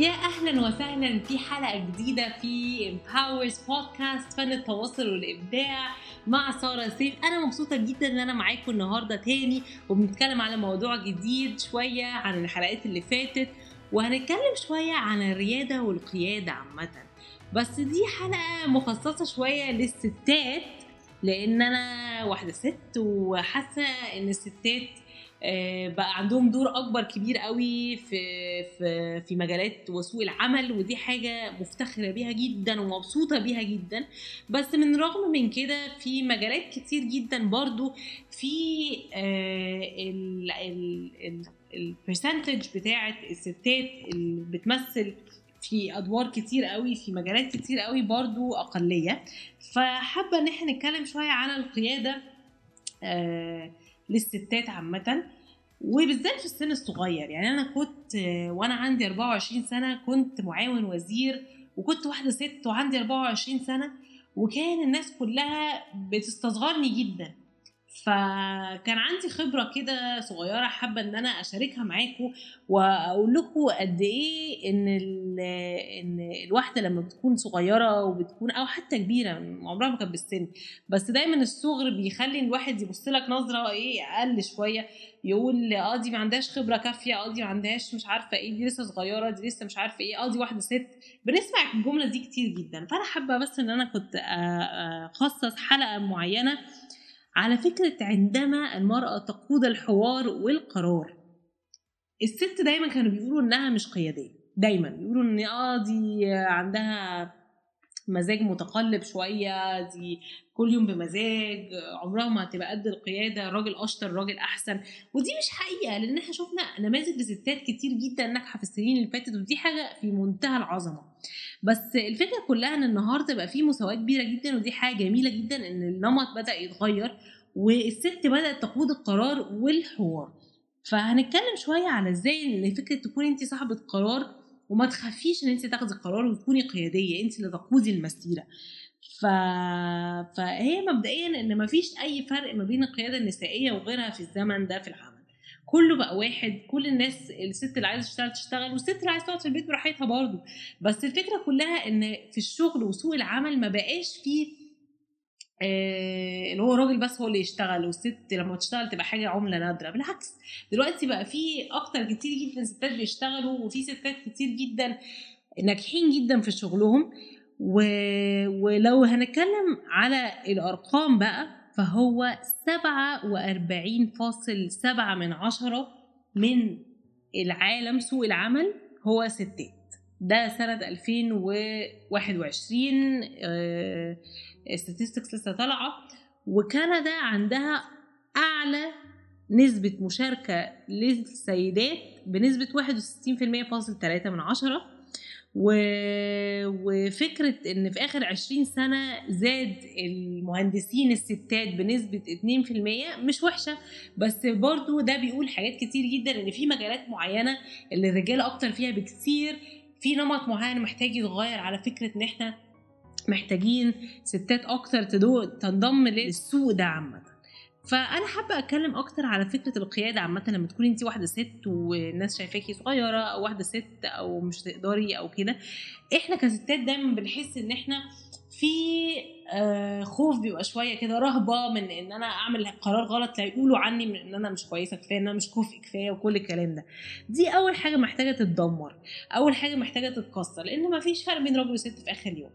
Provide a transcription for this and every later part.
يا أهلا وسهلا. في حلقة جديدة في Empowers بودكاست فن التواصل والإبداع مع سارة سيف. أنا مبسوطة جدا إن أنا معاكم النهارده تاني وبنتكلم على موضوع جديد شوية عن الحلقات اللي فاتت وهنتكلم شوية عن الريادة والقيادة عامة. بس دي حلقة مخصصة شوية للستات لأن أنا واحدة ست وحاسة إن الستات بقى عندهم دور أكبر كبير قوي في في في مجالات وسوق العمل ودي حاجة مفتخرة بيها جدا ومبسوطة بيها جدا. بس من رغم من كده في مجالات كتير جدا برضو في البرسنتج بتاعه الستات اللي بتمثل في أدوار كتير قوي في مجالات كتير قوي برضو أقلية. فحابة إن إحنا نتكلم شوية عن القيادة آه للستات عامة وبالذات في السن الصغير. يعني أنا كنت وأنا عندي 24 سنة كنت معاون وزير وكنت واحدة ست وعندي 24 سنة وكان الناس كلها بتستصغرني جدا. فكان عندي خبرة كده صغيرة حابة إن أنا أشاركها معاكم وأقول لكم قد إيه إن إن الواحدة لما بتكون صغيرة وبتكون أو حتى كبيرة عمرها ما كانت بالسن بس دايما الصغر بيخلي الواحد يبص لك نظرة إيه أقل شوية يقول آه دي ما عندهاش خبرة كافية آه دي ما عندهاش مش عارفة إيه دي لسه صغيرة دي لسه مش عارفة إيه آه دي واحدة ست. بنسمع الجملة دي كتير جدا. فأنا حابة بس إن أنا كنت أخصص حلقة معينة على فكرة عندما المرأة تقود الحوار والقرار الست دايما كانوا بيقولوا إنها مش قيادية دايما بيقولوا إن آه دي عندها مزاج متقلب شوية دي كل يوم بمزاج عمرها ما هتبقى قد القيادة الراجل أشطر الراجل أحسن. ودي مش حقيقة لأن إحنا شفنا نماذج لستات كتير جدا ناجحة في السنين اللي فاتت ودي حاجة في منتهى العظمة. بس الفكرة كلها إن النهاردة بقى في مساواة كبيرة جدا ودي حاجة جميلة جدا إن النمط بدأ يتغير والست بدأت تقود القرار والحوار. فهنتكلم شوية على إزاي إن فكرة تكون انت صاحبة قرار وما تخافيش إن أنت تاخدي قرار وتكوني قيادية أنت اللي تقودي المسيرة. ف... فهي مبدئيا إن مفيش أي فرق ما بين القيادة النسائية وغيرها في الزمن ده في العمل. كله بقى واحد كل الناس الست اللي عايزة تشتغل تشتغل والست اللي عايزة تقعد في البيت براحتها برضه. بس الفكرة كلها إن في الشغل وسوق العمل ما بقاش فيه اللي هو الراجل بس هو اللي يشتغل والست لما تشتغل تبقى حاجة عملة نادرة. بالعكس دلوقتي بقى في أكتر كتير جدا ستات بيشتغلوا وفي ستات كتير جدا ناجحين جدا في شغلهم. و... ولو هنتكلم على الأرقام بقى فهو 47.7 من عشرة من العالم سوق العمل هو ستات. ده سنة 2021 آه statistics لسه طالعة. وكندا عندها أعلى نسبة مشاركة للسيدات بنسبة 61% فاصل 3 من عشرة. و... وفكرة إن في آخر 20 سنة زاد المهندسين الستات بنسبة 2% مش وحشة. بس برضو ده بيقول حاجات كتير جدا إن في مجالات معينة اللي الرجالة أكتر فيها بكتير في نمط معين محتاج يتغير على فكرة إن إحنا محتاجين ستات أكتر تنضم للسوق ده عامة. فأنا حابة أتكلم أكتر على فكرة القيادة عامة لما تكوني انت واحدة ست والناس شايفاكي صغيرة أو واحدة ست أو مش تقدري أو كده. إحنا كستات دايما بنحس إن إحنا في آه خوف بيبقى شوية كده رهبة من إن أنا أعمل قرار غلط لا يقولوا عني من إن أنا مش كويسة كفاية إن أنا مش كفء كفاية وكل الكلام ده. دي أول حاجة محتاجة تتدمر أول حاجة محتاجة تتكسر لأن ما فيش فرق بين راجل وست في آخر اليوم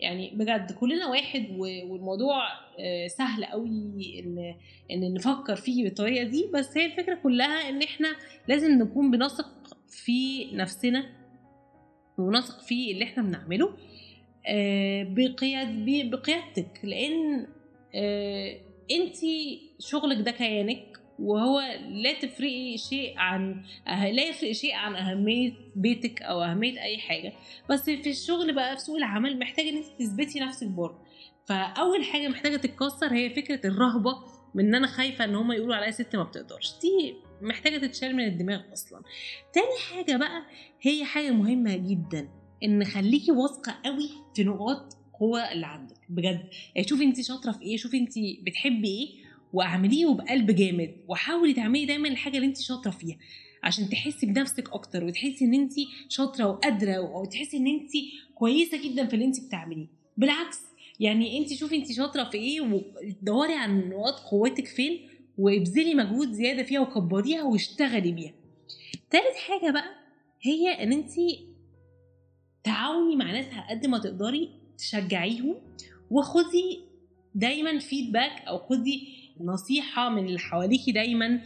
يعني بجد كلنا واحد والموضوع سهل قوي إن إن نفكر فيه بالطريقة دي بس هي الفكرة كلها إن إحنا لازم نكون بنثق في نفسنا ونثق في اللي إحنا بنعمله بقياد بقيادتك. لأن انت شغلك ده كيانك وهو لا تفرقي شيء عن لا يفرق شيء عن أهمية بيتك أو أهمية أي حاجة. بس في الشغل بقى في سوق العمل محتاجة إن انت تثبتي نفسك برضه. فأول حاجة محتاجة تتكسر هي فكرة الرهبة من إن أنا خايفة إن هم يقولوا عليا ست ما بتقدرش. دي محتاجة تتشال من الدماغ أصلا. تاني حاجة بقى هي حاجة مهمة جدا. إن خليكي واثقة قوي في نقاط قوة اللي عندك. بجد. يعني شوفي انت شاطرة في إيه شوفي انت بتحبي إيه واعمليه وبقلب جامد وحاولي تعملي دايما الحاجة اللي انت شاطرة فيها عشان تحسي بنفسك أكتر وتحسي إن انت شاطرة وقادرة أو تحسي إن انت كويسة جدا في اللي انت بتعمليه. بالعكس يعني انت شوفي انت شاطرة في إيه ودوري عن نقاط قوتك فين وابذلي مجهود زيادة فيها وكبريها واشتغلي بيها. تالت حاجة بقى هي إن انت تعاوني مع ناس قد ما تقدري تشجعيهم وخدي دايما فيدباك أو خدي نصيحة من اللي حواليكي دايما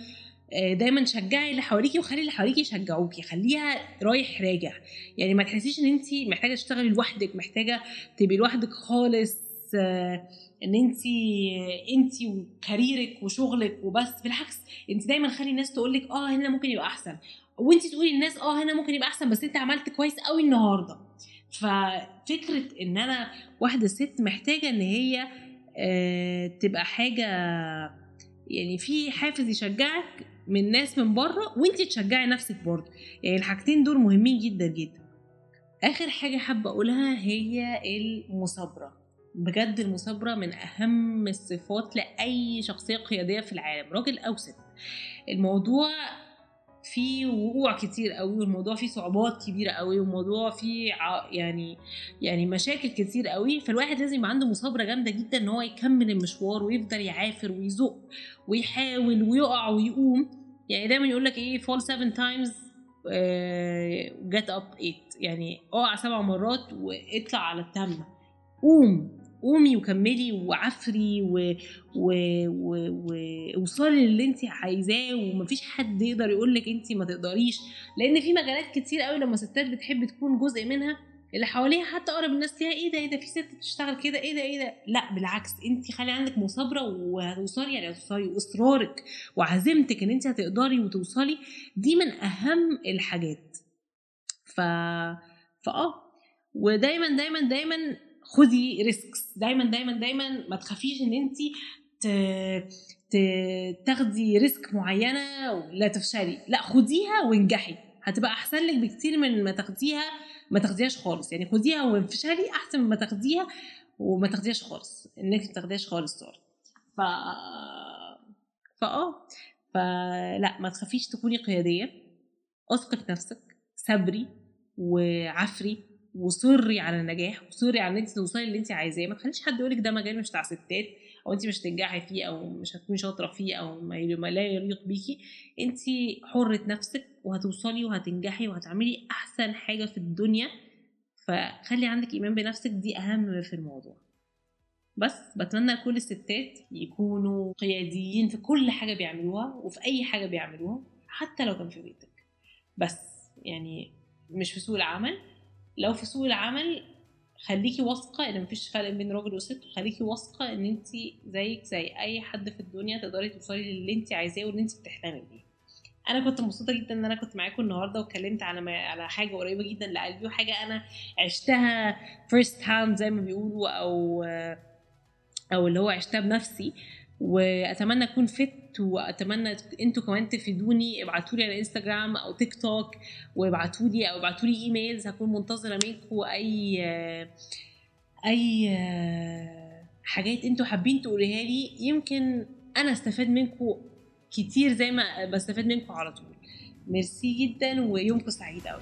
آه، دايما شجعي اللي حواليكي وخلي اللي حواليكي يشجعوكي خليها رايح راجع. يعني ما تحسيش إن انت محتاجة تشتغلي لوحدك محتاجة تبقي لوحدك خالص آه، إن انت انت وكاريرك وشغلك وبس. بالعكس انت دايما خلي الناس تقول لك آه هنا ممكن يبقى أحسن. وانت تقولي للناس آه هنا ممكن يبقى أحسن بس انت عملت كويس قوي النهارده. ففكرة إن أنا واحدة ست محتاجة إن هي آه تبقى حاجة يعني في حافز يشجعك من ناس من بره وانت تشجعي نفسك برضه. يعني الحاجتين دول مهمين جدا جدا. آخر حاجة حابة أقولها هي المثابرة. بجد المثابرة من أهم الصفات لأي شخصية قيادية في العالم راجل أو ست. الموضوع فيه وقوع كتير قوي والموضوع فيه صعوبات كبيرة قوي والموضوع فيه يعني يعني مشاكل كتير قوي. فالواحد لازم يبقى عنده مثابره جامدة جدا إن هو يكمل المشوار ويفضل يعافر ويزق ويحاول ويقع ويقوم. يعني دايما يقول لك إيه fall 7 times get up 8 يعني اقع سبع مرات واطلع على التامنة. قوم. قومي وكملي وعافري ووصلي للي انت عايزاه ومفيش حد يقدر يقول لك انت ما تقدريش. لأن في مجالات كتير قوي لما ستات بتحب تكون جزء منها اللي حواليها حتى أقرب الناس ليها إيه ده إيه ده في ست بتشتغل كده إيه ده إيه ده. لا بالعكس انت خلي عندك مثابره وهتوصلي يعني هتوصلي وإصرارك وعزيمتك إن انت هتقدري وتوصلي دي من أهم الحاجات. ف فآه. ودايما دايما دايما خدي ريسكس دايما دايما دايما ما تخافيش إن انت تاخدي risk معينة لا تفشلي. لا خديها وانجحي. هتبقى أحسن لك بكتير من ما تاخديها ما تاخديهاش خالص. يعني خديها وافشلي أحسن ما تاخديها وما تاخديهاش خالص. إنك ما تاخديهاش خالص sorry. ف فاه فلا ما تخافيش تكوني قيادية. أثقي في نفسك صبري وعافري. وأصري على النجاح وصري على ان انت توصلي اللي انت عايزاه. ما تخليش حد يقولك ده مجال مش بتاع ستات أو انت مش هتنجحي فيه أو مش هتكوني شاطرة فيه أو ما لا يليق بيكي. انت حرة نفسك وهتوصلي وهتنجحي وهتعملي أحسن حاجة في الدنيا. فخلي عندك إيمان بنفسك دي أهم في الموضوع. بس بتمنى كل الستات يكونوا قياديين في كل حاجة بيعملوها وفي أي حاجة بيعملوها حتى لو كان في بيتك. بس يعني مش في سوق العمل. لو في سوق العمل خليكي واثقة إن مفيش فرق بين راجل وست وخليكي واثقة إن انت زيك زي أي حد في الدنيا تقدري توصلي للي انت عايزاه واللي انت بتحلمي بيه أنا كنت مبسوطة جدا إن أنا كنت معاكم النهارده واتكلمت على على حاجة قريبة جدا لقلبي وحاجة أنا عشتها first hand زي ما بيقولوا أو أو اللي هو عشتها بنفسي. وأتمنى أكون فدت وأتمنى أنتوا كمان تفيدوني. ابعتوا لي على انستغرام أو تيك توك وابعتوا لي أو ابعتوا لي emails هكون منتظرة منكم أي أي حاجات أنتوا حابين تقولوها لي. يمكن أنا أستفاد منكم كتير زي ما بستفاد منكم على طول. ميرسي جدا ويومكم سعيد قوي